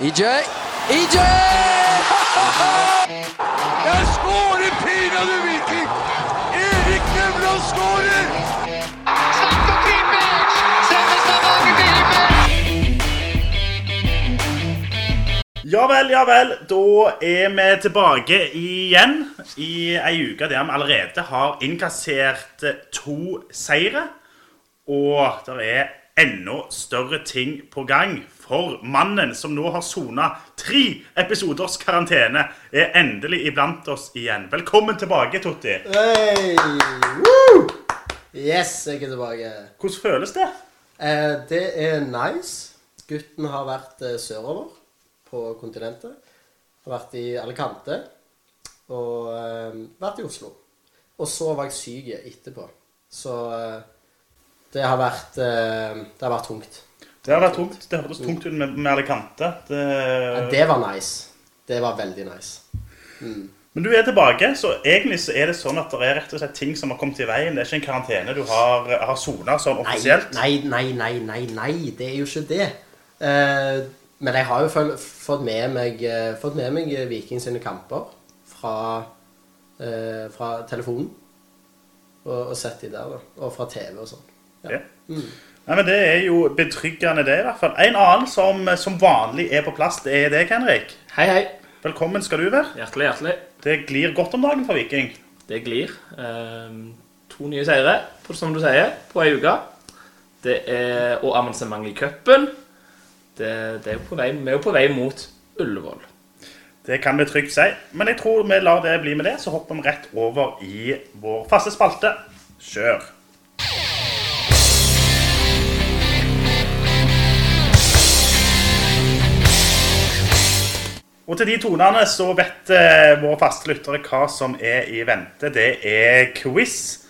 EJ. EJ! Jeg skårer pinadø Viking! Erik Nevland skårer! Selveste! Ja vel, ja vel. Da er vi tilbake igjen i ei uke der vi allerede har innkassert to seire. Og det er enda større ting på gang. For mannen som nå har sona tre episoders karantene, er endelig iblant oss igjen. Velkommen tilbake, Totti. Hey! Woo! Yes, jeg er tilbake. Hvordan føles det? Eh, det er nice. Gutten har vært eh, sørover på kontinentet. Har vært i Alicante og eh, vært i Oslo. Og så var jeg syk etterpå. Så eh, det har vært eh, Det har vært tungt. Det har vært tungt. Det hørtes tungt ut med, med Alicante. Det... Ja, det var nice. Det var veldig nice. Men du er tilbake, så egentlig så er det sånn at det er rett og slett ting som har kommet i veien. Det er ikke en karantene du har, har sona sånn offisielt. nei, nei, nei, nei, nei. Det er jo ikke det. Uh, men jeg har jo fått med meg, uh, fått med meg Viking sine kamper fra, uh, fra telefonen. Og, og sett de der, da. Og fra TV og sånn. Ja. Nei, men Det er jo betryggende, det, i hvert fall. En annen som som vanlig er på plass, det er deg, Henrik. Hei, hei. Velkommen skal du være. Hjertelig, hjertelig. Det glir godt om dagen for Viking. Det glir. Um, to nye seire, som du sier, på ei uke. Det er, og avansement i cupen. Det, det er jo på vei, vi er jo på vei mot Ullevål. Det kan vi trygt si. Men jeg tror vi lar det bli med det, så hopper vi rett over i vår faste spalte. Kjør. Og til de tonene så vet eh, våre faste lyttere hva som er i vente. Det er quiz.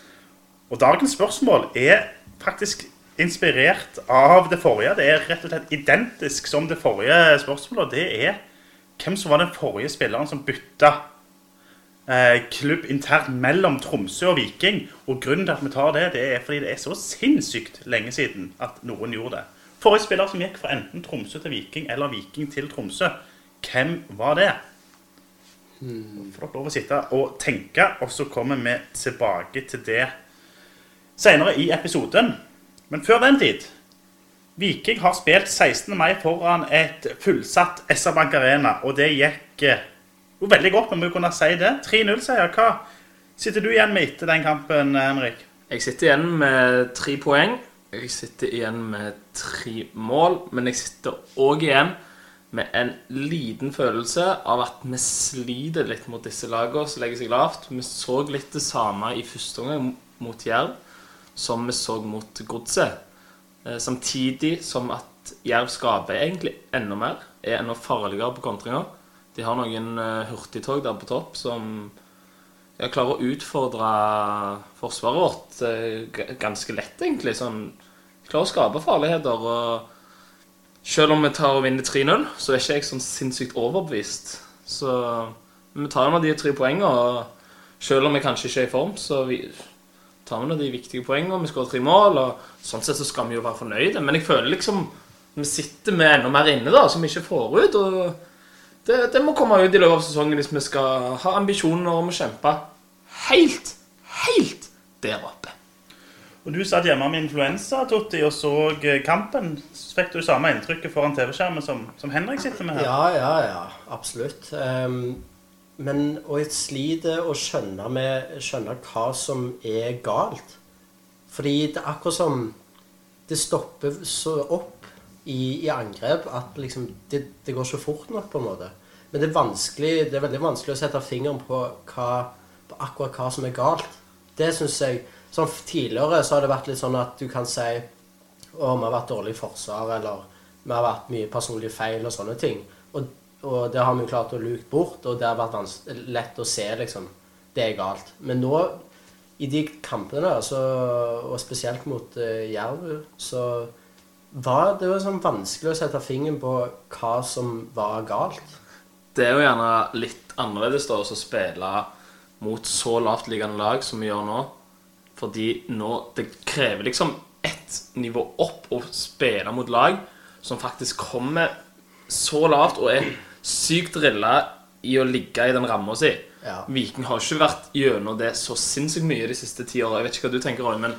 Og dagens spørsmål er faktisk inspirert av det forrige. Det er rett og slett identisk som det forrige spørsmålet. og Det er hvem som var den forrige spilleren som bytta eh, klubb internt mellom Tromsø og Viking. Og grunnen til at vi tar det, det er fordi det er så sinnssykt lenge siden at noen gjorde det. Forrige spiller som gikk fra enten Tromsø til Viking eller Viking til Tromsø. Hvem var det? Får dere lov å sitte og tenke, og så kommer vi tilbake til det senere i episoden. Men før den tid Viking har spilt 16. mai foran et fullsatt SR Bank Arena, og det gikk eh, jo veldig godt, men vi kunne si det. 3-0-seier. Hva sitter du igjen med etter den kampen, Henrik? Jeg sitter igjen med tre poeng. Jeg sitter igjen med tre mål. Men jeg sitter òg igjen med en liten følelse av at vi sliter litt mot disse lagene som legger seg lavt. Vi så litt det samme i første omgang mot Jerv som vi så mot Godset. Eh, Samtidig som at Jerv skaper egentlig enda mer, er enda farligere på kontringer. De har noen eh, hurtigtog der på topp som klarer å utfordre forsvaret vårt eh, ganske lett, egentlig. Sånn, de klarer å skape farligheter. og selv om vi tar og vinner 3-0, så er ikke jeg sånn sinnssykt overbevist. Så vi tar nå de tre poengene, og selv om vi kanskje ikke er i form, så vi tar vi nå de viktige poengene. Vi skårer tre mål, og sånn sett så skal vi jo være fornøyde. Men jeg føler liksom vi sitter med enda mer inne da, som vi ikke får ut. og det, det må komme ut i løpet av sesongen hvis vi skal ha ambisjoner om å kjempe helt, helt der oppe. Og Du satt hjemme med influensa, Totti, og så eh, kampen. Fikk du samme inntrykket foran TV-skjermen som, som Henrik sitter med her? Ja, ja, ja. Absolutt. Um, men og jeg sliter å skjønne, med, skjønne hva som er galt. Fordi det er akkurat som det stopper så opp i, i angrep at liksom det, det går så fort nok, på en måte. Men det er, det er veldig vanskelig å sette fingeren på, hva, på akkurat hva som er galt. Det syns jeg Sånn Tidligere så har det vært litt sånn at du kan si å, vi har vært dårlig i forsvar, eller vi har vært mye personlige feil og sånne ting. Og, og det har vi klart å luke bort, og det har vært lett å se, liksom. Det er galt. Men nå, i de kampene, så, og spesielt mot uh, Jerv, så var det jo sånn vanskelig å sette fingeren på hva som var galt. Det er jo gjerne litt annerledes da, å spille mot så lavtliggende lag som vi gjør nå. Fordi nå Det krever liksom ett nivå opp å spille mot lag som faktisk kommer så lavt og er sykt drilla i å ligge i den ramma si. Ja. Viking har ikke vært gjennom det så sinnssykt mye de siste ti åra. Jeg vet ikke hva du tenker, Roy, men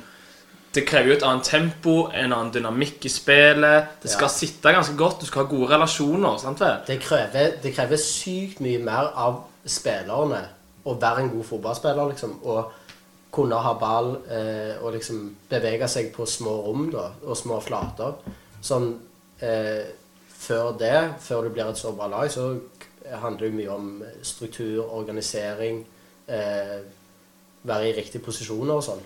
det krever jo et annet tempo, en annen dynamikk i spillet. Det skal Ja. sitte ganske godt, du skal ha gode relasjoner. sant vel? Det krever, det krever sykt mye mer av spillerne å være en god fotballspiller, liksom. Og kunne ha ball eh, og liksom bevege seg på små rom da, og små flater. Sånn eh, Før det, før du blir et så bra lag, så handler det mye om struktur, organisering, eh, være i riktige posisjoner og sånn.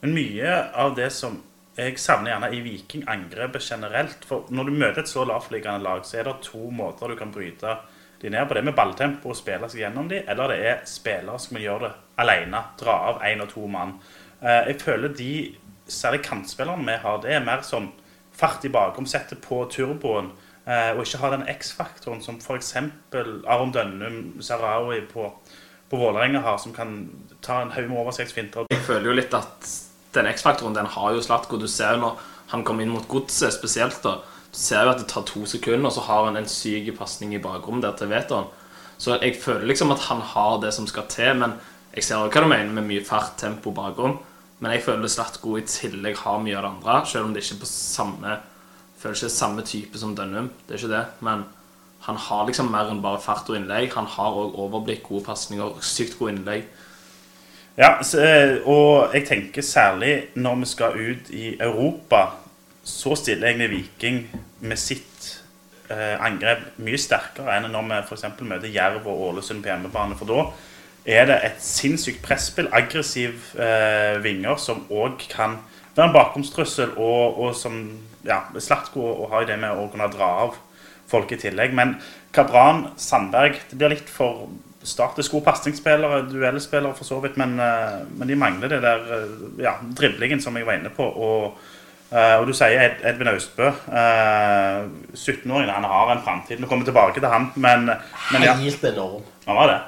Men mye av det som jeg savner gjerne i Viking-angrepet generelt For når du møter et så lavtliggende lag, så er det to måter du kan bryte de ned på. Det er med balltempo og spille seg gjennom de, eller det er spillere som kan gjøre det alene. Dra av én og to mann. Eh, Jeg føler de, særlig kantspillerne vi har, det er mer sånn fart i bakom, sette på turboen. eh, Og ikke ha den X-faktoren som f.eks. Aron Dønnum, Sarawi på, på Vålerenga har, som kan ta en haug med oversiktsfinter. Jeg føler jo litt at den X-faktoren den har jo Slatko. Du ser jo når han kommer inn mot godset spesielt, da. Ser jo at det tar to sekunder, og så har han en syk pasning i bakrommet der til Veton. Så jeg føler liksom at han har det som skal til, men jeg ser også hva du mener med mye fart, tempo bakrom. Men jeg føler Slatko i tillegg har mye av det andre, selv om det ikke er på samme føler ikke samme type som Dønnum. Det er ikke det, men han har liksom mer enn bare fart og innlegg. Han har òg overblikk, gode pasninger, sykt gode innlegg. Ja, eh, og jeg tenker særlig når vi skal ut i Europa, så stiller egentlig Viking med sitt eh, angrep mye sterkere enn når vi f.eks. møter Jerv og Ålesund på hjemmebane. For da er det et sinnssykt presspill, aggressiv eh, vinger, som òg kan være en bakgrunnstrussel og, og som ja, Slatko og har det med å kunne dra av folk i tillegg. Men Kabran, Sandberg Det blir litt for Start er gode pasningsspillere, duellspillere for så vidt, men, eh, men de mangler det der eh, ja, driblingen som jeg var inne på. Og, eh, og du sier Ed, Edvin Austbø. Uh, 17-åringen han har en framtid. Vi kommer tilbake til han, men, men ja, Helt enorm. han var det.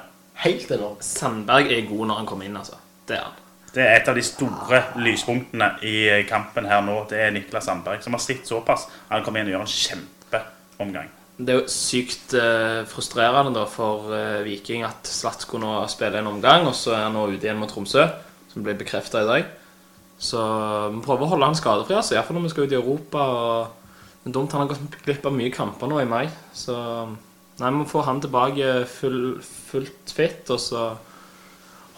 Helt enorm. Sandberg er god når han kommer inn, altså. Det er han. Det er et av de store lyspunktene i kampen her nå. Det er Niklas Sandberg, som har slitt såpass. Han kommer inn og gjør en kjempeomgang. Det er jo sykt uh, frustrerende da for eh, Viking at Slatko nå spiller en omgang, og så er han nå ute igjen mot Tromsø, som ble bekrefta i dag. Så vi prøver å holde han skadefri, altså, iallfall når vi skal ut i Europa. Og det er dumt han har gått glipp av mye kamper nå i mai. Så nei, vi må få han tilbake full, fullt fit, og så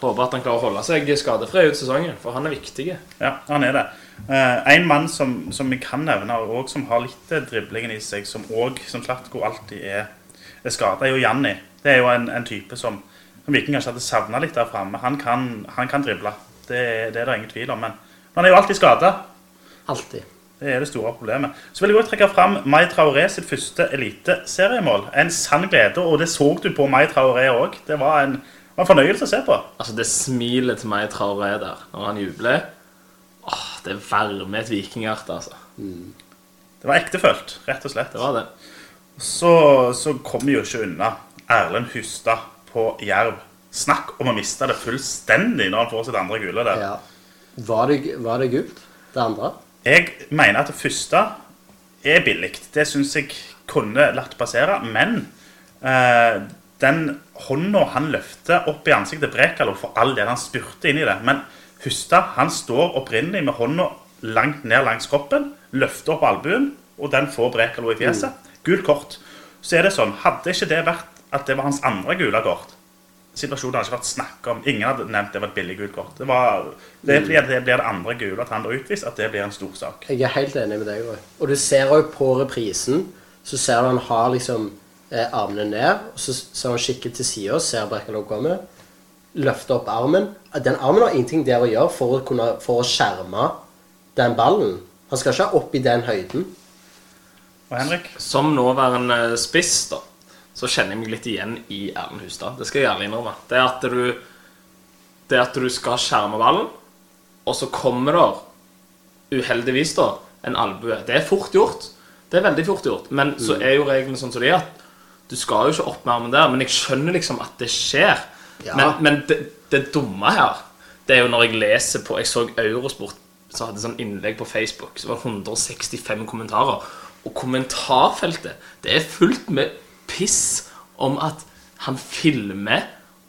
håper at han klarer å holde seg skadefri ut sesongen, for han er viktig. Ja, han er det. Eh, en mann som, som vi kan nevne, og som har litt eh, driblingen i seg, som òg, som Slatko alltid er, er skada, er jo Janni. Det er jo en, en type som, som Viking kanskje hadde savna litt der framme. Han, han kan drible. Det, det er det ingen tvil om. Men han er jo alltid skada. Alltid. Det er det store problemet. Så vil jeg også trekke fram Mai Traoré sitt første eliteseriemål. En sann glede, og det så du på Mai Traoré òg. Det var en, en fornøyelse å se på. Altså, det smilet til May Traoré der, når han jubler Åh, Det varmer et vikinghjerte, altså. Det var ektefølt, rett og slett. Det var det. Så, så kommer jo ikke unna Erlend Hustad på Jerv. Snakk om å miste det fullstendig når han får sitt andre gule der. Ja. Var det, var det gult, det andre? Jeg mener at det første er billig. Det syns jeg kunne latt passere. Men eh, den hånda han løfter opp i ansiktet Brekalo, for all del, han spurte inn i det. Men Hustad han står opprinnelig med hånda langt ned langs kroppen, løfter opp albuen, og den får Brekalo i fjeset. Gult kort. Så er det sånn, hadde ikke det vært at det var hans andre gule kort Situasjonen hadde ikke vært snakk om. Ingen hadde nevnt det var et billig gult kort. Det, var, det er fordi at det blir det andre gule at han blir utvist, at det blir en stor sak. Jeg er helt enig med deg òg. Og du ser òg på reprisen, så ser du han har liksom eh, armene ned, og så ser han kikker til sida, ser Brekkalov komme, løfter opp armen. Den armen har ingenting der å gjøre for å, kunne, for å skjerme den ballen. Han skal ikke opp i den høyden. Og Henrik? Som nåværende spiss, da, så kjenner jeg meg litt igjen i Erlend Hustad. Det skal jeg gjerne innrømme. Det er at du Det at du skal skjerme ballen, og så kommer det uheldigvis da en albue. Det er fort gjort. Det er veldig fort gjort. Men så er jo reglene sånn som de er. at Du skal jo ikke opp med armen der, men jeg skjønner liksom at det skjer. Ja. Men, men det, det dumme her, det er jo når jeg leser på Jeg så Eurosport så hadde sånn innlegg på Facebook, så var det 165 kommentarer. Og kommentarfeltet, det er fullt med piss om at han filmer,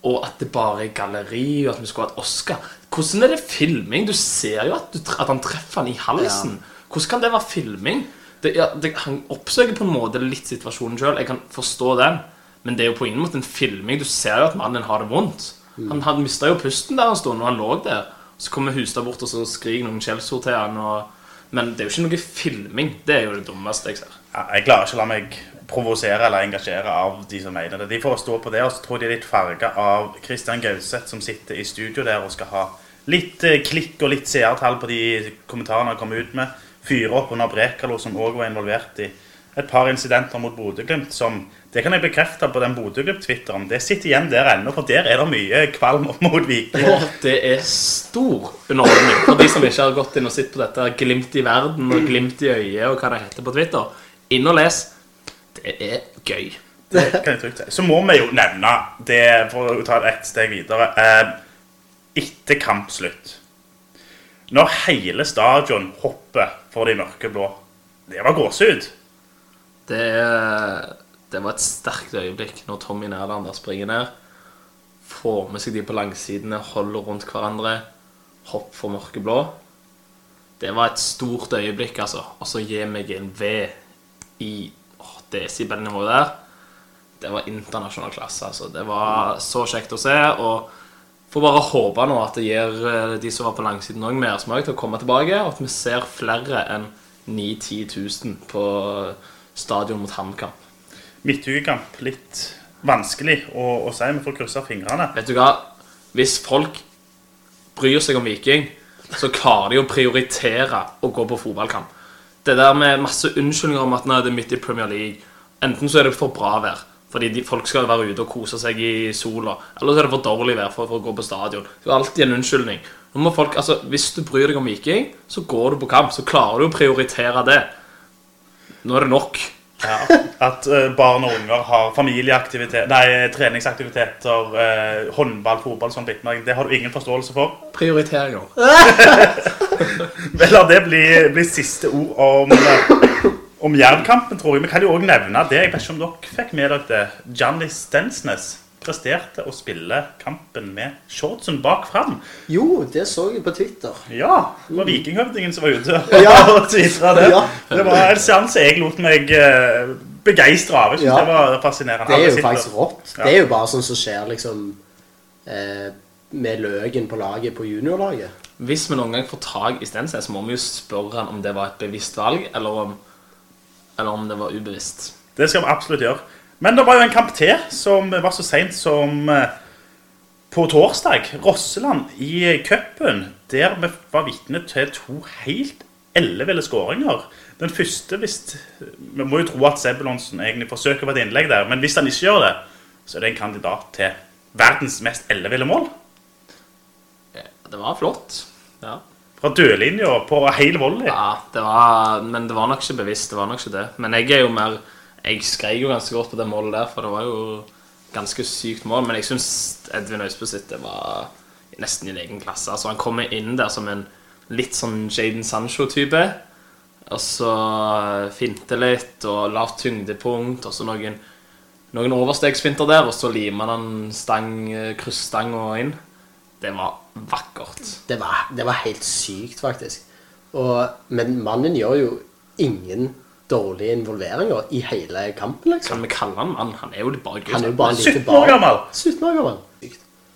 og at det bare er galleri, og at vi skulle hatt Oscar. Hvordan er det filming? Du ser jo at, du, at han treffer han i halsen. Hvordan kan det være filming? Det, ja, det, han oppsøker på en måte litt situasjonen sjøl. Jeg kan forstå den. Men det er jo på ingen måte en filming. Du ser jo at mannen har det vondt. Han, han mista jo pusten der en stund, og han lå der. Så kommer Hustad bort og så skriker noen skjellsord til han. Og, men det er jo ikke noe filming. Det er jo det dummeste jeg ser. Ja, Jeg klarer ikke å la meg provosere eller engasjere av de som mener det. De får stå på det, og så tror de er litt farga av Christian Gauseth, som sitter i studio der og skal ha litt eh, klikk og litt seertall på de kommentarene han kom ut med. Fyre opp under Brekalo, som òg var involvert i et par incidenter mot Bodø-Glimt. som Det kan jeg bekrefte på den Bodø-Glimt-twitteren. Det sitter igjen der ennå, for der er det mye kvalm mot Viking. Og det er stor underholdning for de som ikke har gått inn og sett på dette Glimt i verden og Glimt i øyet og hva det heter på Twitter. Inn og les. Det er gøy. Det kan jeg trygt si. Så må vi jo nevne det, for å ta det ett steg videre eh, Etter kampslutt Når hele stadion hopper for de mørkeblå Det var gåsehud. Det, det var et sterkt øyeblikk når Tommy Nærlander springer ned. Får med seg de på langsidene, holder rundt hverandre. Hopp for mørkeblå. Det var et stort øyeblikk, altså. Og så gir meg en V i desibelnivået der. Det var internasjonal klasse, altså. Det var så kjekt å se. Og får bare håpe nå at det gir eh, de som var på langsiden òg, mersmak til å komme tilbake. Og at vi ser flere enn 9 10 000 på stadion mot HamKam. Midtukekamp litt vanskelig å, å si. Vi får krysse fingrene. Vet du hva? Hvis folk bryr seg om Viking, så klarer de å prioritere å gå på fotballkamp. Det der med masse unnskyldninger om at det er midt i Premier League Enten så er det for bra vær, fordi de, folk skal være ute og kose seg i sola. Eller så er det for dårlig vær for, for å gå på stadion. Det er alltid en unnskyldning. Nå må folk, altså, Hvis du bryr deg om Viking, så går du på kamp. Så klarer du å prioritere det. Nå er det nok. Ja, at eh, barn og unger har familieaktivitet, nei, treningsaktiviteter, eh, håndball, fotball, sånn litt. Det har du ingen forståelse for. Prioriteringer. Vel, la det bli, bli siste ord om, eh, om Jervkampen, tror jeg. Vi kan jo òg nevne det. Jeg vet ikke om dere fikk med dere det. Johnny Stensnes presterte å spille kampen med shortsen bak fram. Jo, det så jeg på Twitter. Ja, det var Vikinghøvdingen som var ute Ja. og tvitra det. Ja. Det var en seanse jeg lot meg uh, begeistre av. Jeg synes Ja. det var fascinerende. Det er jo faktisk rått. Ja. Det er jo bare sånn som skjer liksom eh, med Løken på laget på juniorlaget. Hvis vi noen gang får tak i Stensnes, så må vi jo spørre han om det var et bevisst valg, eller om, eller om det var ubevisst. Det skal vi absolutt gjøre. Men det var jo en kamp til som var så seint som eh, på torsdag. Rosseland i cupen. Der vi var vitne til to helt elleville skåringer. Den første hvis Vi må jo tro at Sebulonsen egentlig forsøker på et innlegg der, men hvis han ikke gjør det, så er det en kandidat til verdens mest elleville mål. Det var flott. Ja. Fra dødlinja på hel volley. ja, det var Men det var nok ikke bevisst. Det var nok ikke det. Men jeg er jo mer Jeg skrek jo ganske godt på det målet der, for det var jo ganske sykt mål. Men jeg syns Edvin Øysbø sitt var nesten i en egen klasse. Altså Han kommer inn der som en litt sånn Jaden Sancho-type. Og så finte litt og lavt tyngdepunkt, og så noen noen overstegsfinter der, og så limer han stang, krysstanga inn. Det var vakkert. Det var, det var helt sykt, faktisk. Og, men mannen gjør jo ingen dårlige involveringer i hele kampen, liksom. Kan vi kalle han mann? Han er jo bare gutt. Han er jo bare en lite 17 år barn. gammel. 17 år gammel.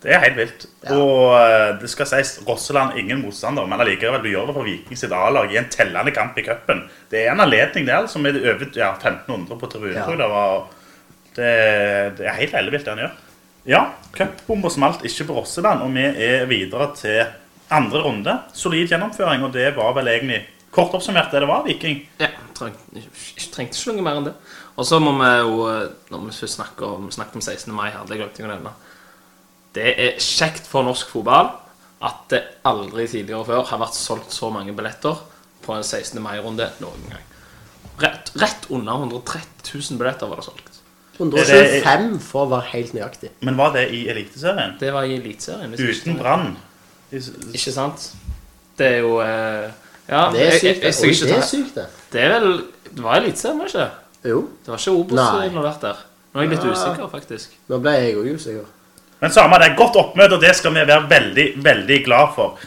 Det er helt vilt. Ja. Og eh, det skal sies Rosseland ingen motstander, men allikevel du gjør det for Viking sitt A-lag i en tellende kamp i cupen. Det er en anledning der som er over ja, 1500 på tribunen. Ja. tror jeg det var. Det, det er helt ellevilt det han gjør. Ja, cupbomba smalt ikke på Rosseland, og vi er videre til andre runde. Solid gjennomføring, og det var vel egentlig kort oppsummert det det var, Viking. Ja, ikke- trengte ikke noe mer enn det. Og så må vi jo, eh, når vi først snakker om, snakker om 16. mai her, det glemte jeg å nevne Det er kjekt for norsk fotball at det aldri tidligere før har vært solgt så mange billetter på en 16. mai-runde noen gang. Rett, rett under 130 000 billetter var det solgt. 125 for å være helt nøyaktig. Men var det i Eliteserien? Det var i Eliteserien. Uten Brann? Ikke sant? Det er jo eh, Ja, Det er sykt. jeg- det. jeg jeg, det er sykt, det. Det er vel Det var Eliteserien, var det ikke? Jo. Det var ikke Obos involvert der. Nå er jeg litt usikker, faktisk. Nå ble jeg òg usikker. Men samme det, godt oppmøte, og det skal vi være veldig, veldig glad for.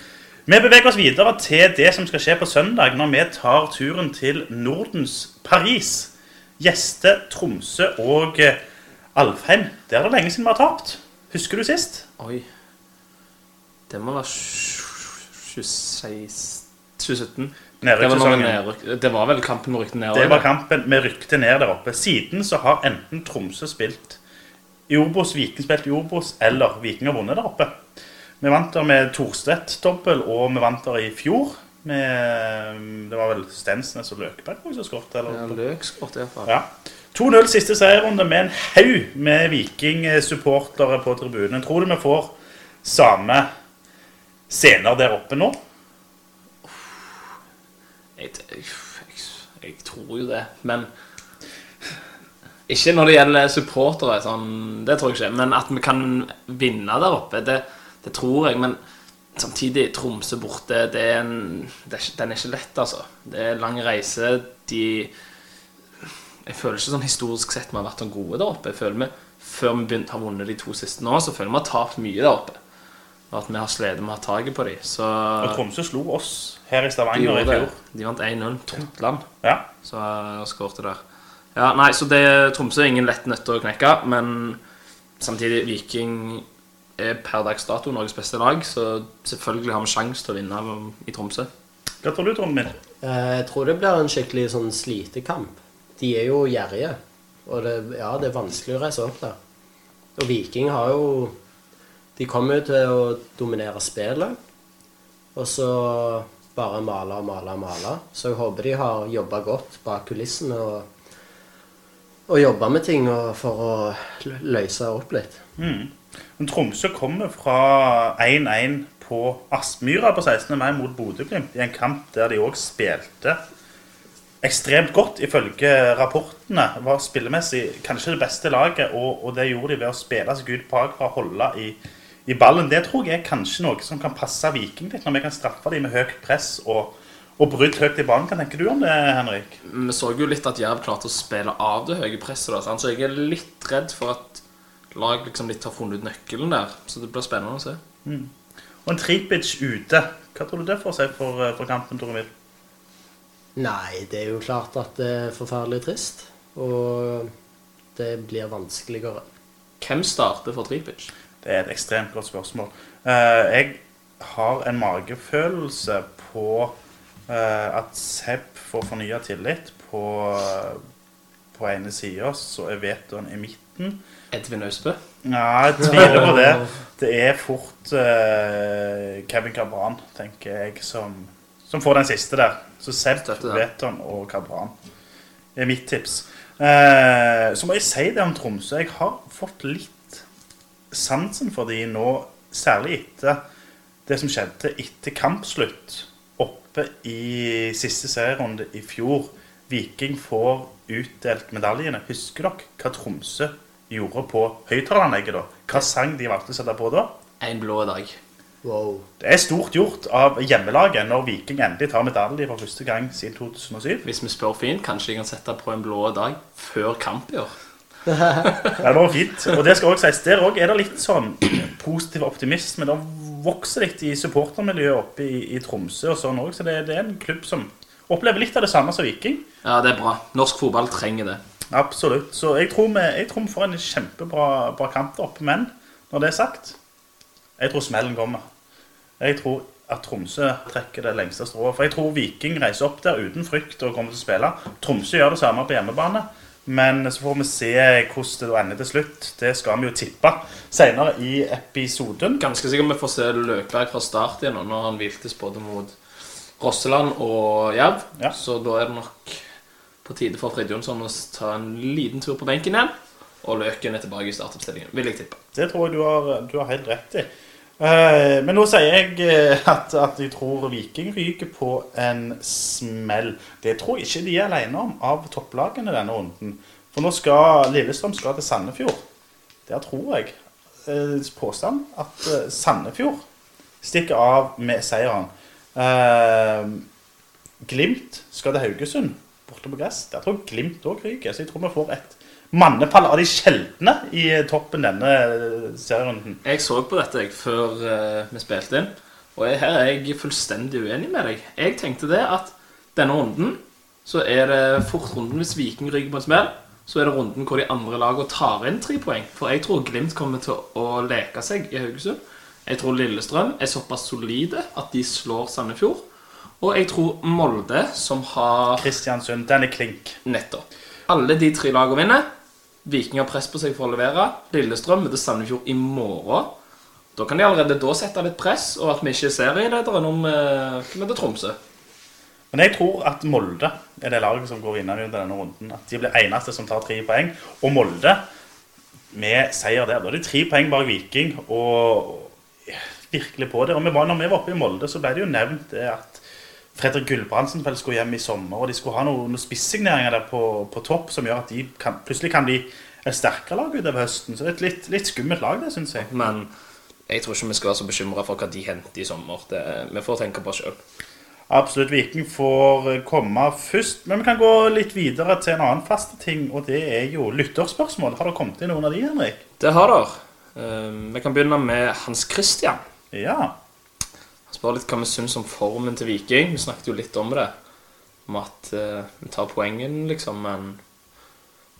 Vi beveger oss videre til det som skal skje på søndag, når vi tar turen til Nordens Paris. Gjeste Tromsø og eh, Alfheim. Der er det lenge siden vi har tapt. Husker du sist? Oi. Det må være 26 2017. Det var, Nedrykkssesongen. nedryk- det var vel kampen vi rykte ned? Det var kampen vi rykte ned der oppe. Siden så har enten Tromsø spilt i Obos, Viking spilt i Obos, eller Viking har vunnet der oppe. Vi vant der med Thorstvedt-dobbel, og vi vant der i fjor. Med, det var vel Stensnes og Løkberg som skåret. Ja, Løk skåret iallfall. Ja. 2-0 siste seierrunde med en haug med Viking-supportere på tribunen. Tror du vi får samme scener der oppe nå? Jeg, jeg, jeg, tror jo det, men Ikke når det gjelder supportere, sånn, det tror jeg ikke. Men at vi kan vinne der oppe, det, det tror jeg. Men samtidig, Tromsø borte, det er en, det er, den er ikke lett, altså. Det er lang reise. De Jeg føler ikke sånn historisk sett vi har vært sånn gode der oppe. Jeg føler vi, Før vi begynte, har vunnet de to siste nå, så føler vi vi har tapt mye der oppe. Og at vi har slitt med å ha taket på dem. Så Og Tromsø slo oss her i Stavanger i fjor. De vant 1-0. Totland. Ja. Så jeg skårte der. Ja, nei, så det Tromsø er ingen lett nøtt å knekke, men samtidig Viking er per dags dato Norges beste lag, så selvfølgelig har vi sjanse til å vinne i Tromsø. Hva tror du, Trond min? Eh, Jeg tror det blir en skikkelig sånn slitekamp. De er jo gjerrige. Og det, ja, det er vanskelig å reise opp der. Og Viking har jo De kommer jo til å dominere spillet. Og så bare male og male og male. Så jeg håper de har jobba godt bak kulissene og, og jobba med ting for å løse opp litt. Men Tromsø kommer fra 1-1 på Aspmyra på 16. mai mot Bodø-Glimt i en kamp der de òg spilte ekstremt godt, ifølge rapportene. Var spillemessig kanskje det beste laget, og, og det gjorde de ved å spille seg ut bakfra holde i, i ballen. Det tror jeg er kanskje noe som kan passe Viking litt, når vi kan straffe dem med høyt press og, og brudd høyt i banen. Hva tenker du om det, Henrik? Vi så jo litt at Jerv klarte å spille av det høye presset, da, sant? så jeg er litt redd for at lag liksom litt har funnet ut nøkkelen der. Så det blir spennende å se. Og en Tripic ute. Hva tror du det får å si for, for kampen, Tore Mil? Nei, det er jo klart at det er forferdelig trist. Og det blir vanskeligere. Hvem starter for Tripic? Det er et ekstremt godt spørsmål. Eh, jeg har en magefølelse på eh, at Seb får fornya tillit på, på ene sida, så er Veton i midten. Edvin Austbø? Ja, jeg tviler på det. Det er fort eh, Kevin Cabran, tenker jeg, som, som får den siste der. Så Seb, Veton og Cabran er mitt tips. Så må jeg si det om Tromsø. Jeg har fått litt sansen for de nå, særlig etter det som skjedde etter kampslutt oppe i siste serierunde i fjor. Viking får utdelt medaljene. Husker dere hva Tromsø gjorde på høyttaleranlegget da? Hva sang de valgte å sette på da? En blå dag. Wow. Det er stort gjort av hjemmelaget når Viking endelig tar medalje for første gang siden 2007. Hvis vi spør fint, kanskje de kan sette på en blå dag før kamp i år. Det var fint. Og det skal også sies, der også er det litt sånn positiv optimisme. Det vokser litt i supportermiljøet oppe i, i Tromsø og sånn også, så det, det er en klubb som opplever litt av det samme som Viking. Ja, det er bra. Norsk fotball trenger det. Absolutt. Så jeg tror vi, jeg tror vi får en kjempebra bra kamp opp. Men når det er sagt, jeg tror smellen kommer. Jeg tror at Tromsø trekker det lengste strået. For jeg tror Viking reiser opp der uten frykt og kommer til å spille. Tromsø gjør det samme på hjemmebane. Men så får vi se hvordan det ender til slutt. Det skal vi jo tippe senere i episoden. Ganske sikkert vi får se Løkberg fra start igjen når han hviltes både mot Rosseland og Jerv. Ja. Så da er det nok på tide for Frid Jonsson å ta en liten tur på benken igjen. Og Løken er tilbake i startoppstillingen, vil jeg tippe. Det tror jeg du har, du har helt rett i. Eh, men nå sier jeg eh, at, at jeg tror Viking ryker på en smell. Det tror jeg ikke de er alene om av topplagene denne runden. For nå skal Lillestrøm skal til Sandefjord. Der tror jeg eh, påstand at Sandefjord stikker av med seieren. Glimt skal til Haugesund, borte på gress. Der tror jeg Glimt òg ryker. Så jeg tror vi får et mannepall av de sjeldne i toppen denne serierunden. Jeg så på dette jeg, før eh, vi spilte inn, og her er jeg fullstendig uenig med deg. Jeg tenkte det at denne runden så er det fort runden hvis Viking ryker på en smell. Så er det runden hvor de andre lagene tar inn tre poeng. For jeg tror Glimt kommer til å leke seg i Haugesund. Jeg tror Lillestrøm er såpass solide at de slår Sandefjord. Og jeg tror Molde, som har Kristiansund, den er klink. Nettopp. Alle de tre lagene vinner. Viking har press på seg for å levere. Lillestrøm møter Sandefjord i morgen. Da kan de allerede da sette litt press, og at vi ikke er serielederen om vi møter Tromsø. Men jeg tror at Molde er det laget som går vinnende under denne runden. At de blir eneste som tar tre poeng. Og Molde, med seier der, da er det tre poeng bak Viking. Og virkelig på det. Og når vi var oppe i Molde, så ble det jo nevnt det at Fredrik Gulbrandsen vel skulle hjem i sommer, og de skulle ha noen, noen spissigneringer der på, på topp som gjør at de kan, plutselig kan bli et sterkere lag utover høsten. Så det er et litt, litt skummelt lag, det, syns jeg. Men jeg tror ikke vi skal være så bekymra for hva de henter i sommer. Det, vi får tenke på oss sjøl. Absolutt. Viking får eh, komme først. Men vi kan gå litt videre til en annen faste ting, og det er jo lytterspørsmål. Har det kommet inn noen av de, Henrik? Det har dere. Eh, vi kan begynne med Hans Christian. Ja. Spør litt hva vi syns om formen til Viking. Vi snakket jo litt om det. Om at eh, vi tar poengen, liksom, men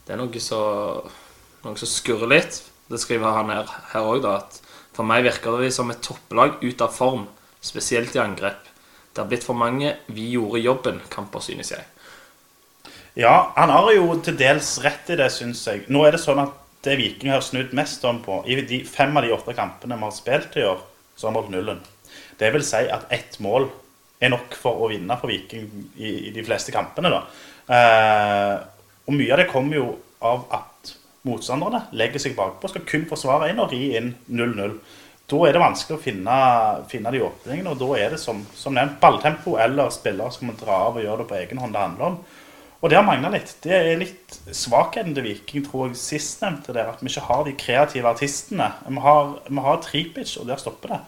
det er noe som skurrer litt. Det skriver han her her òg, da. At for meg virker det som et topplag ut av form, spesielt i angrep. Det har blitt for mange 'vi gjorde jobben'-kamper, synes jeg. Ja, han har jo til dels rett i det, syns jeg. Nå er det sånn at det Viking har snudd mest om på I de fem av de åtte kampene vi har spilt i år, så har vi holdt nullen. Det vil si at ett mål er nok for å vinne for Viking i, i de fleste kampene. Eh, og mye av det kommer jo av at motstanderne legger seg bakpå, skal kun forsvare inn og ri inn 0-0. Da er det vanskelig å finne, finne de åpningene, og da er det som, som nevnt balltempo eller spillere som må dra av og gjøre det på egen hånd det handler om. Og det har mangla litt. Det er litt svakheten til Viking, tror jeg, sistnevnte der. At vi ikke har de kreative artistene. Vi har, vi har Tripic, og der stopper det.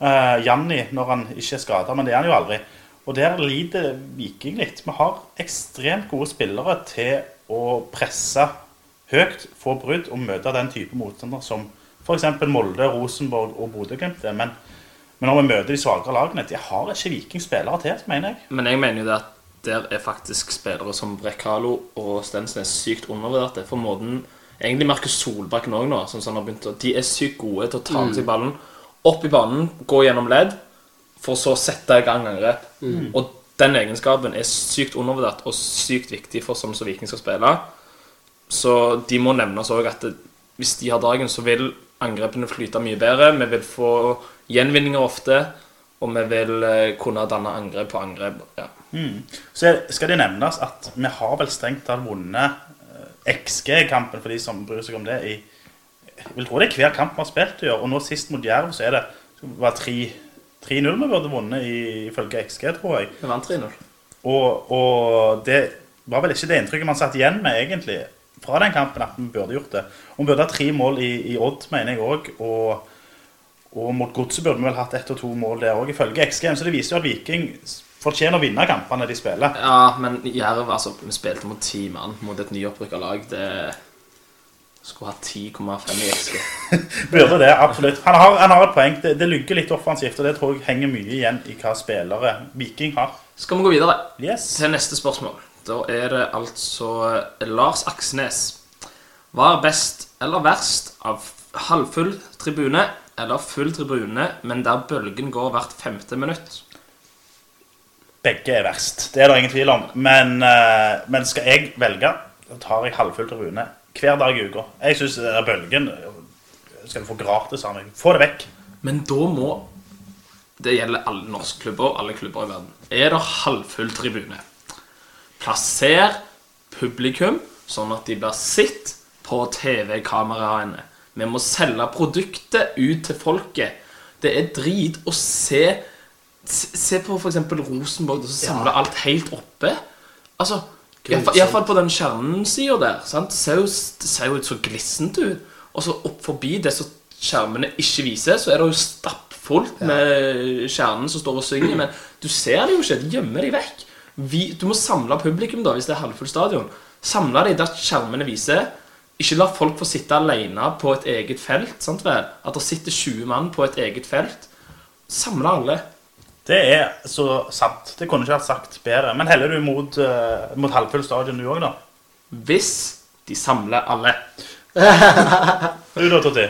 Uh, Janni når han ikke er skada, men det er han jo aldri. Og der lider Viking litt. Vi har ekstremt gode spillere til å presse høyt, få brudd og møte den type motstander som f.eks. Molde, Rosenborg og Bodø-Glimt er. Men, men når vi møter de svakere lagene, de har ikke Viking spillere til, mener jeg. Men jeg mener jo det at der er faktisk spillere som Brekalo og Stensnes sykt undervurderte. For måten Egentlig Markus Solbakken òg nå. Sånn som han har begynt å, de er sykt gode til å ta med seg ballen opp i banen, gå gjennom ledd, for så å sette i gang angrep. Og den egenskapen er sykt undervurdert og sykt viktig for sånn som Viking skal spille. Så de må nevnes òg at det, hvis de har dagen, så vil angrepene flyte mye bedre. Vi vil få gjenvinninger ofte, og vi vil eh, kunne danne angrep på angrep. Ja. Så skal det nevnes at vi har vel strengt tatt vunnet eh, XG-kampen for de som bryr seg om det. i jeg vil tro det er hver kamp vi har spilt i år. Og nå sist mot Jerv så er det det var 3 3-0 vi burde vunnet ifølge XG, tror jeg. Vi vant 3-0. Og, og det var vel ikke det inntrykket man satt igjen med egentlig fra den kampen at vi burde gjort det. Og vi burde ha tre mål i, i Odd, mener jeg òg. Og, og mot Godset burde vi vel hatt ett og to mål der òg, ifølge XG. Så det viser jo at Viking fortjener å vinne kampene de spiller. Ja, men Jerv altså, Vi spilte mot ti mann mot et nyopprykka lag. Det skulle ha 10,5 i XG. Burde det, absolutt. Han har, han har et poeng. Det, det lugger litt offensivt, og det tror jeg henger mye igjen i hva spillere Viking har. Skal vi gå videre Yes. til neste spørsmål? Da er det altså eh, Lars Aksnes. Hva er best eller verst av halvfull tribune eller full tribune, men der bølgen går hvert femte minutt? Begge er verst. Det er det ingen tvil om. Men, eh, men skal jeg velge, da tar jeg halvfull tribune hver dag i uka. Jeg syns bølgen skal du få gratis av meg. Få det vekk. Men da må Det gjelder alle norske klubber, alle klubber i verden. Er det halvfull tribune? Plasser publikum sånn at de blir sett på TV-kameraene. Vi må selge produktet ut til folket. Det er drit å se Se på f.eks. Rosenborg, som samler alt helt oppe. Altså Iallfall på den skjermsida der. Sant? Ser jo, ser jo så glissent ut. Og så opp forbi det som skjermene ikke viser, så er det jo stappfullt med kjernen som står og synger. Men du ser det jo ikke. De gjemmer de vekk. Vi, du må samle publikum, da, hvis det er halvfull stadion. Samle de der skjermene viser. Ikke la folk få sitte alene på et eget felt. sant vel? At det sitter 20 mann på et eget felt. Samle alle. Det er så sant. Det kunne ikke vært sagt bedre. Men heller du mot, uh, mot halvfull stadion du òg, da? Hvis de samler alle. Du da, Totti?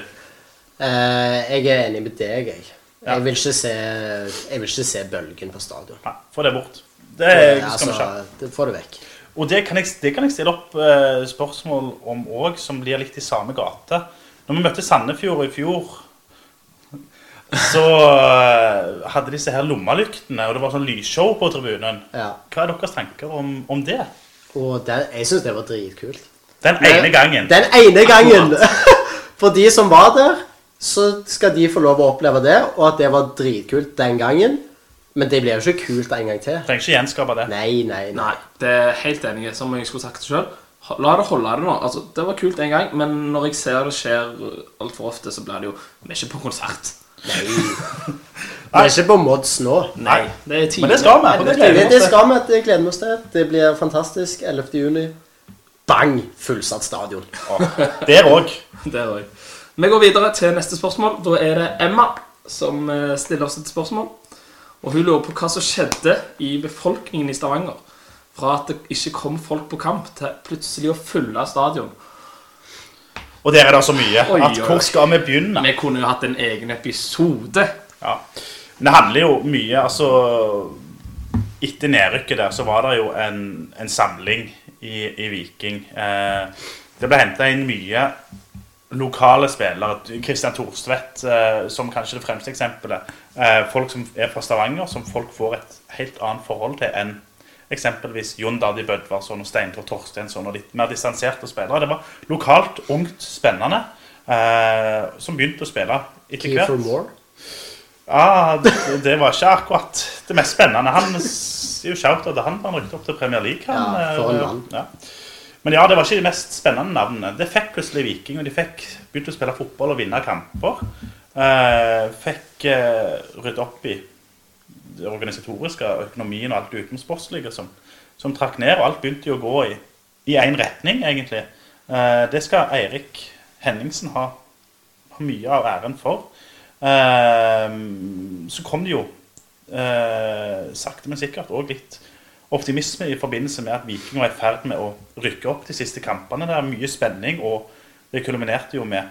Uh, jeg er enig med deg, jeg. Ja. Jeg vil ikke se, jeg vil ikke se bølgen på stadion. Nei, få det bort. Det skal vi altså, ikke. det får det vekk. Og det kan jeg, det kan jeg stille opp eh, spørsmål om òg, som blir litt i samme gate. Når vi møtte Sandefjord i fjor, så eh, hadde disse her lommelyktene, og det var sånn lysshow på tribunen. Ja. Hva er deres tanker om, om det? Og den, jeg syns det var dritkult. Den ene gangen. Den ene gangen! For de som var der, så skal de få lov å oppleve det, og at det var dritkult den gangen. Men det blir jo ikke kult en gang til. Trenger ikke gjenskape det. Nei, nei, nei. Nei, det er helt enig, som jeg skulle sagt sjøl. La det holde det nå. Altså, det var kult en gang, men når jeg ser det skjer altfor ofte, så blir det jo Vi er ikke på konsert. Nei. Vi er ikke på mods nå. Nei, det er tidlig. Men det skal vi. Det, det det skal vi. Det gleder vi oss til. Det blir fantastisk. 11. juni. Bang! Fullsatt stadion. Der òg. Det det. Vi går videre til neste spørsmål. Da er det Emma som eh, stiller oss et spørsmål. Og hun lurer på hva som skjedde i befolkningen i Stavanger. Fra at det ikke kom folk på kamp, til plutselig å fylle stadion. Og der er det så mye. Oi, at. Hvor skal vi begynne? Vi kunne jo hatt en egen episode. Ja. Men det handler jo mye Altså Etter nedrykket der så var det jo en, en samling i, i Viking. Eh, det ble henta inn mye lokale spillere. Kristian Thorstvedt eh, som kanskje det fremste eksempelet. Eh, folk som er fra Stavanger, som folk får et helt annet forhold til enn eksempelvis Jon Dadi Bødvarsson og Steintor Torstensson og litt mer distanserte spillere. Det var lokalt, ungt, spennende, eh, som begynte å spille etter hvert. Moore. Ja, det, det var ikke akkurat det mest spennende. Han er jo shout at han han rykket opp til Premier League. Han, Ja, for en eh, mann. Ja. Men ja, det var ikke de mest spennende navnene. Det fikk plutselig Viking, og de fikk begynt å spille fotball og vinne kamper. Eh, fikk eh, rydde opp i det organisatoriske, økonomien og alt det utenomsportslige som, som trakk ned. Og alt begynte jo å gå i én retning, egentlig. Eh, det skal Eirik Henningsen ha, ha mye av æren for. Eh, så kom det jo eh, sakte, men sikkert òg litt optimisme i forbindelse med at Viking var i ferd med å rykke opp de siste kampene. Det er mye spenning, og det kulminerte jo med,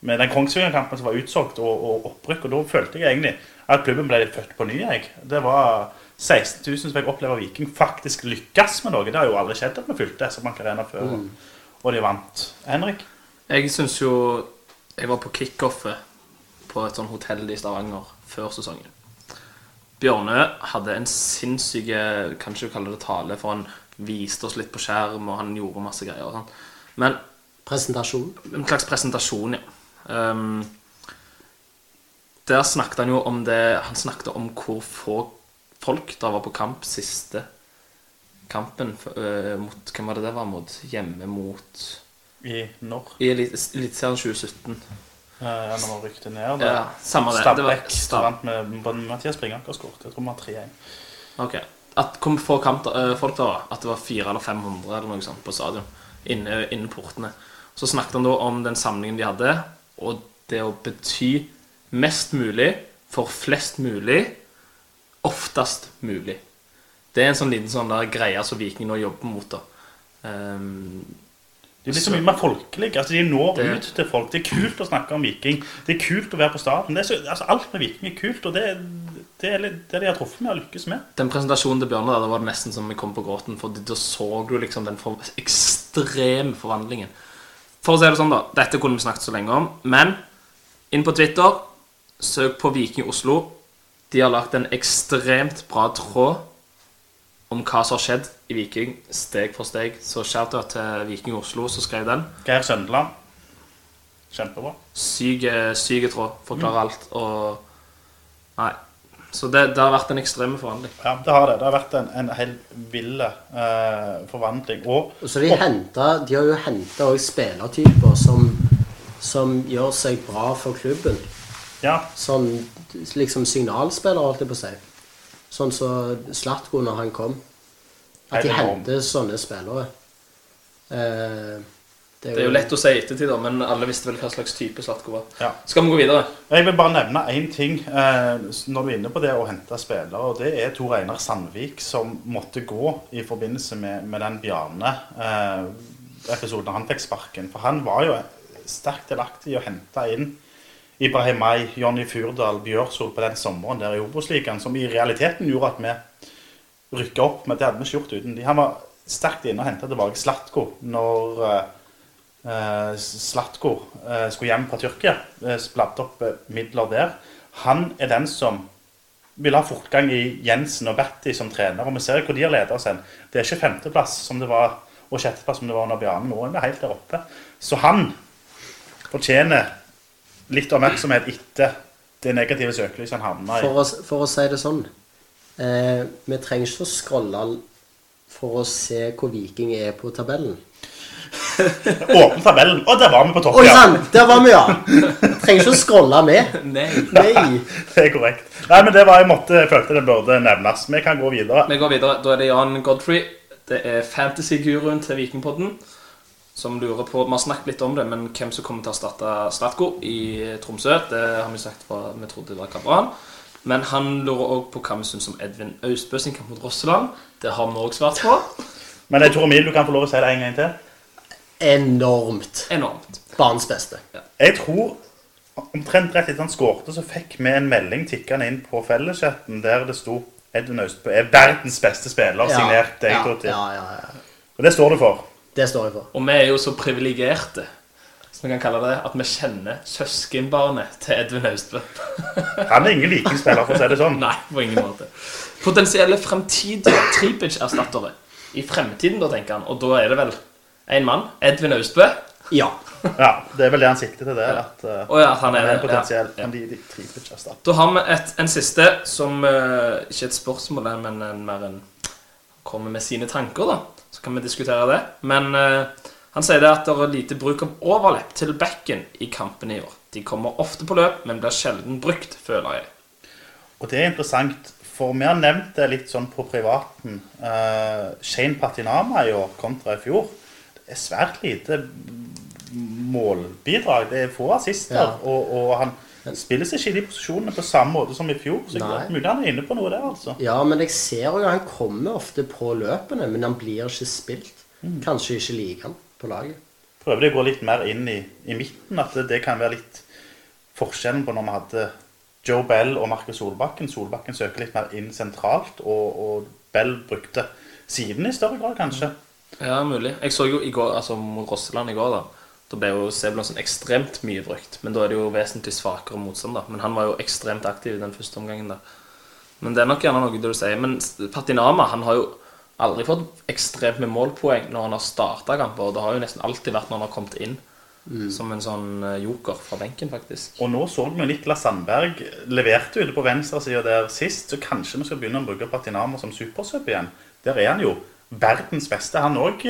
med den Kongsvinger-kampen som var utsolgt, og, og opprykk. Og da følte jeg egentlig at klubben ble litt født på ny. Jeg. Det var 16 000 som fikk oppleve Viking faktisk lykkes med noe. Det har jo aldri skjedd at vi fylte SR-Bank Arena før, og de vant. Henrik? Jeg syns jo Jeg var på kickoffet på et sånt hotell i Stavanger før sesongen. Bjørnø hadde en sinnssyk Kanskje du kaller det tale, for han viste oss litt på skjerm, og han gjorde masse greier. og sånn. Men Presentasjon. en slags presentasjon, ja. Ehm, der snakket han jo om det Han snakket om hvor få folk der var på kamp siste kampen uh, mot Hvem var det det var mot? Hjemme mot I når? I Elit- Eliteserien 2017. Ja, når man rykte ned. Ja, samme det. Det Stabæk Stab- vant med, Mathias Mathias Bringaker skåret. Jeg tror vi har 3-1. Ok. At kom få kamp, uh, folk der? At det var 400 eller 500 eller noe sånt på stadion. Inne, innen portene. Så snakket han da om den samlingen de hadde, og det å bety mest mulig for flest mulig, oftest mulig. Det er en sånn liten sånn der greie som Viking nå jobber mot. da. Um, De blir så mye mer folkelige. Altså, de når Det- ut til folk. Det er kult å snakke om Viking. Det er kult å være på stadion. Altså, alt med Viking er kult, og det, det er det de har truffet med og lykkes med. den presentasjonen til Bjørnar der, det var nesten som jeg kom på gråten, for da så du liksom den for ekstreme forvandlingen. For å si det sånn, da. Dette kunne vi snakket så lenge om. Men inn på Twitter, søk på Viking Oslo. De har lagt en ekstremt bra tråd om hva som har skjedd i Viking, steg for steg. Så shout-out til Viking Oslo som skrev den. Geir Søndeland. Kjempebra. Syke, syke tråd. Forklarer alt. Og Nei. Så det, det har vært en ekstrem forvandling. Ja, det har det. Det har vært en, en helt vill eh, forvandling. Og Og så de, hentet, de har jo henta òg spillertyper som, som gjør seg bra for klubben. ja, Sånn liksom signalspillere, holdt jeg på å si. Sånn som Slatko når han kom. At de henter sånne spillere. Eh, Det er jo lett å si i ettertid, da, men alle visste vel hva slags type Slatko var. Ja. Skal vi gå videre? Jeg vil bare nevne én ting eh, når du er inne på det å hente spillere. og Det er Tor Einar Sandvik som måtte gå i forbindelse med, med den Bjarne-episoden han fikk sparken. For han var jo sterkt delaktig i å hente inn Ibrahim May, Jonny Furdal, Bjørsol på den sommeren der i Obos-ligaen, som i realiteten gjorde at vi rykka opp. Men det hadde vi ikke gjort uten de. Han var sterkt inne og henta tilbake Slatko når eh, eh, Slatko eh, skulle hjem fra Tyrkia. Eh, bladde opp eh, midler der. Han er den som vil ha fortgang i Jensen og Berti som trener. Og vi ser hvor de har ledet oss hen. Det er ikke femteplass som det var, og sjetteplass som det var under Bjarne. Nå er vi helt der oppe. Så han fortjener litt oppmerksomhet etter det negative søkelyset han havna i. For å, for å si det sånn eh, Vi trenger ikke å scrolle for å se hvor Viking er på tabellen. Åpne tabellen, og der var vi på topp, Oi ja. sann! Der var vi, ja! Trenger ikke å scrolle med. Nei. Nei. Det er korrekt. Nei, men det var jeg måtte, jeg følte det burde nevnes. Vi kan gå videre. Vi går videre. Da er det Jan Godfrey. Det er fantasy-guruen til Vikingpodden som lurer på Vi har snakket litt om det, men hvem som kommer til å erstatte Slatko i Tromsø, det har vi sagt fra vi trodde det var Kabran. Men han lurer òg på hva vi syns om Edvin Austbø sin kamp mot Rosseland. Det har vi òg svart på. Men jeg tror Emil, du kan få lov å si det en gang til. Enormt. Enormt. Banens beste. Jeg tror omtrent rett etter han skårte, så fikk vi en melding tikkende inn på felleschatten der det sto Edvin Austbø er verdens beste spiller, signert deg ja, til. ja, ja, ja. Og det står du for. Det står jeg for. Og vi er jo så privilegerte, som vi kan kalle det, at vi kjenner søskenbarnet til Edvin Austbø. Han er ingen vikingspiller, for å si det sånn. Nei, på ingen måte. Potensielle fremtidige Tripic-erstattere. I fremtiden, da, tenker han. Og da er det vel én mann. Edvin Austbø. Ja. Ja, Det er vel det han sikter til der. At uh, oh, ja, han han er er en potensiell Ja. ja. trippelkjæreste. Da har vi et, en siste som uh, Ikke et spørsmål, men en, mer en kommer med sine tanker, da. Så kan vi diskutere det. Men uh, han sier det at det er lite bruk av overlepp til bekken i kampene i år. De kommer ofte på løp, men blir sjelden brukt, føler jeg. Og det er interessant, for vi har nevnt det litt sånn på privaten. Uh, Shane Patinama i år kontra i fjor. Er svært lite målbidrag. Det er få assister. Ja. Og, og han spiller seg ikke i de posisjonene på samme måte som i fjor. Så mulig han er inne på noe der, altså. ja, men jeg ser jo han kommer ofte på løpene, men han blir ikke spilt. Mm. Kanskje ikke liker han på laget. Prøver de å gå litt mer inn i, i midten. At det, det kan være litt forskjellen på når vi hadde Joe Bell og Markus Solbakken. Solbakken søker litt mer inn sentralt, og, og Bell brukte siden i større grad, kanskje. Ja, mulig. Jeg så jo i går, altså mot Rosseland i går, da. Da ble jo Sebulonsen ekstremt mye brukt. Men da er det jo vesentlig svakere motstand, da. Men han var jo ekstremt aktiv i den første omgangen, da. Men det er nok gjerne noe det du sier. Men Patinama han har jo aldri fått ekstremt med målpoeng når han har starta kamper. Og det har jo nesten alltid vært når han har kommet inn. Som en sånn eh, joker fra benken, faktisk. Og nå så vi jo Niklas Sandberg leverte ute på venstresida der sist, så kanskje vi skal begynne å bruke Patinama som supersub igjen. Der er han jo verdens beste, han òg,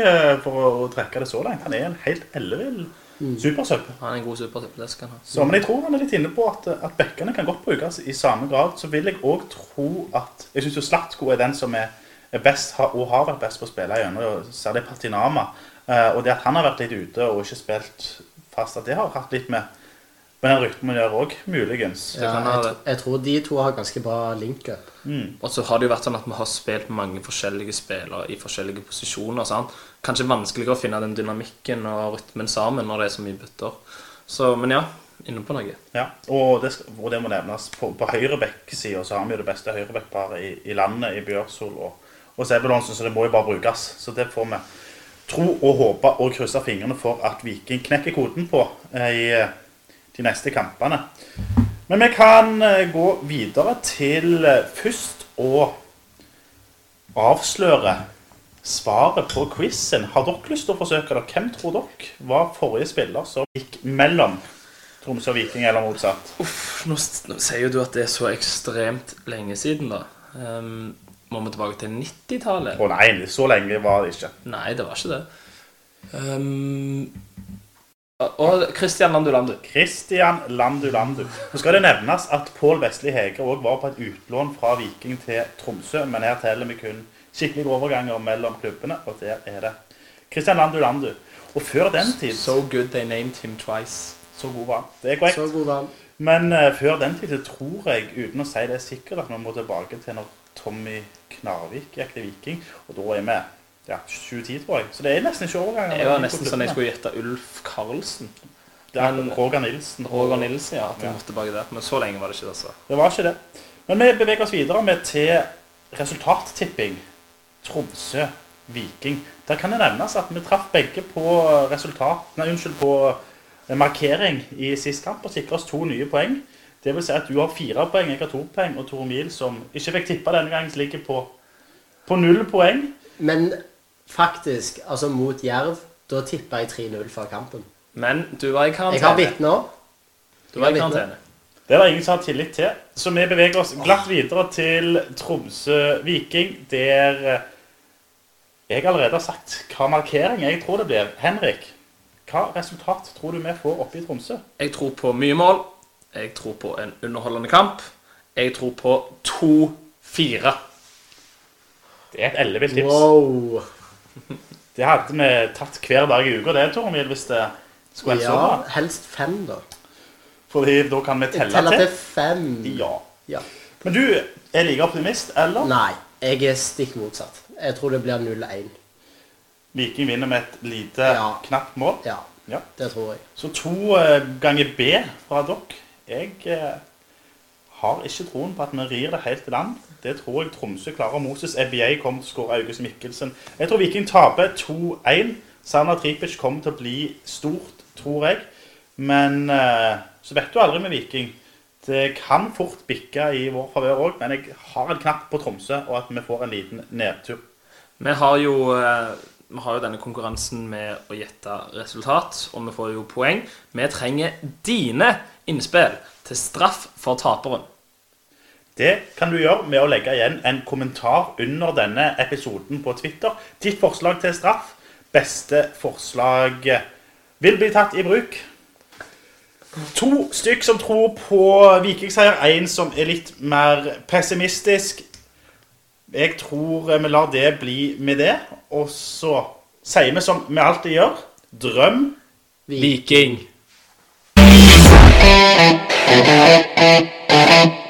for å trekke det så langt. Han er en helt ellevill supersub. Han er en god supertipp, det skal han ha. Så, men jeg tror han er litt inne på at, at bekkene kan godt brukes i samme grad. Så vil jeg òg tro at Jeg syns jo Slatko er den som er, er best, og har vært best på å spille gjennom, særlig Patinama. Eh, og det at han har vært litt ute og ikke spilt fast, at det har hatt litt med med den rytmen gjør òg, muligens. Ja, jeg, jeg tror de to har ganske bra link-up. Og så har det jo vært sånn at vi har spilt mange forskjellige spillere i forskjellige posisjoner. Sant? Kanskje vanskeligere å finne den dynamikken og rytmen sammen når det er så mye bytter. Så, men ja, inne på noe. Ja, og det, og det må nevnes. På, på høyre bekksida så har vi jo det beste høyrebekkparet i, i landet, i Bjørsol og, og Sebulonsen, så det må jo bare brukes. Så det får vi tro og håpe og krysse fingrene for at Viking knekker koden på eh, i de neste kampene. Men vi kan eh, gå videre til eh, først å avsløre svaret på quizen. Har dere lyst til å forsøke det? Hvem tror dere var forrige spiller som gikk mellom Tromsø og Viking, eller motsatt? Nå, nå sier jo du at det er så ekstremt lenge siden, da. Um, må vi tilbake til 90-tallet? Å nei, så lenge var det ikke. Nei, det var ikke det. Ehm, og Christian Landu Landu. Christian Landu Landu. Nå skal det nevnes at Pål Vestli Hege òg var på et utlån fra Viking til Tromsø, men her teller vi kun skikkelige overganger mellom klubbene, og der er det Christian Landu Landu. Og før den tid So good they named him twice. Så god var han. Det er korrekt. Så god var han. Men uh, før den tid så tror jeg, uten å si det sikkert, at vi må tilbake til når Tommy Knarvik gikk til Viking. Og da er vi ja, 2010, tror jeg. Så det er nesten ikke overganger. Jeg var nesten sånn jeg skulle gjette Ulf Karlsen. Det men- Roger Nilsen. Roger Nilsen, ja. At jeg Ja. måtte tilbake der. Men så lenge var det ikke, det. altså. Det var ikke det. Men vi beveger oss videre med til resultattipping. Tromsø, Viking. Der kan det nevnes at vi traff begge på resultat, nei, unnskyld, på eh, markering i sist kamp og sikret oss to nye poeng. Det vil si at du har fire poeng, jeg har to poeng, og Tore Mil, som ikke fikk tippa denne gangen, ligger på, på null poeng. Men faktisk, altså mot Jerv, da tippa jeg 3-0 før kampen. Men du var i karantene. Jeg har vitner. Du var i karantene. Det er det ingen som har tillit til. Så vi beveger oss glatt videre til Tromsø-Viking, der eh, jeg allerede har sagt hva markering jeg tror det blir. Henrik, hva resultat tror du vi får oppe i Tromsø? Jeg tror på mye mål. Jeg tror på en underholdende kamp. Jeg tror på 2-4. Det er et ellevilt tips. Wow. Det hadde vi tatt hver dag i uka, det, Tormil, hvis det skulle være så bra. Ja, helst fem, da. Fordi da kan vi telle til til til. fem. Ja. Ja. Men du er like optimist, eller? Nei, jeg er stikk motsatt. Jeg tror det blir 0-1. Viking vinner med et lite, Ja. knapt mål. Ja, Ja. det tror jeg. Så to eh, ganger B fra dere. Jeg eh, har ikke troen på at vi rir det helt i land. Det tror jeg Tromsø klarer. Moses EBA kommer til å skåre August Mikkelsen. Jeg tror Viking taper 2-1. Sanna Tripic kommer til å bli stort, tror jeg. Men eh, så vet du aldri med Viking. Det kan fort bikke i vår favør òg, men jeg har en knapp på Tromsø, og at vi får en liten nedtur. Vi har jo eh, vi har jo denne konkurransen med å gjette resultat, og vi får jo poeng. Vi trenger dine innspill til straff for taperen. Det kan du gjøre med å legge igjen en kommentar under denne episoden på Twitter. Ditt forslag til straff, beste forslag, vil bli tatt i bruk. To stykk som tror på vikingseier, en som er litt mer pessimistisk. Jeg tror vi lar det bli med det, og så sier vi som vi alltid gjør. Drøm Viking. Thank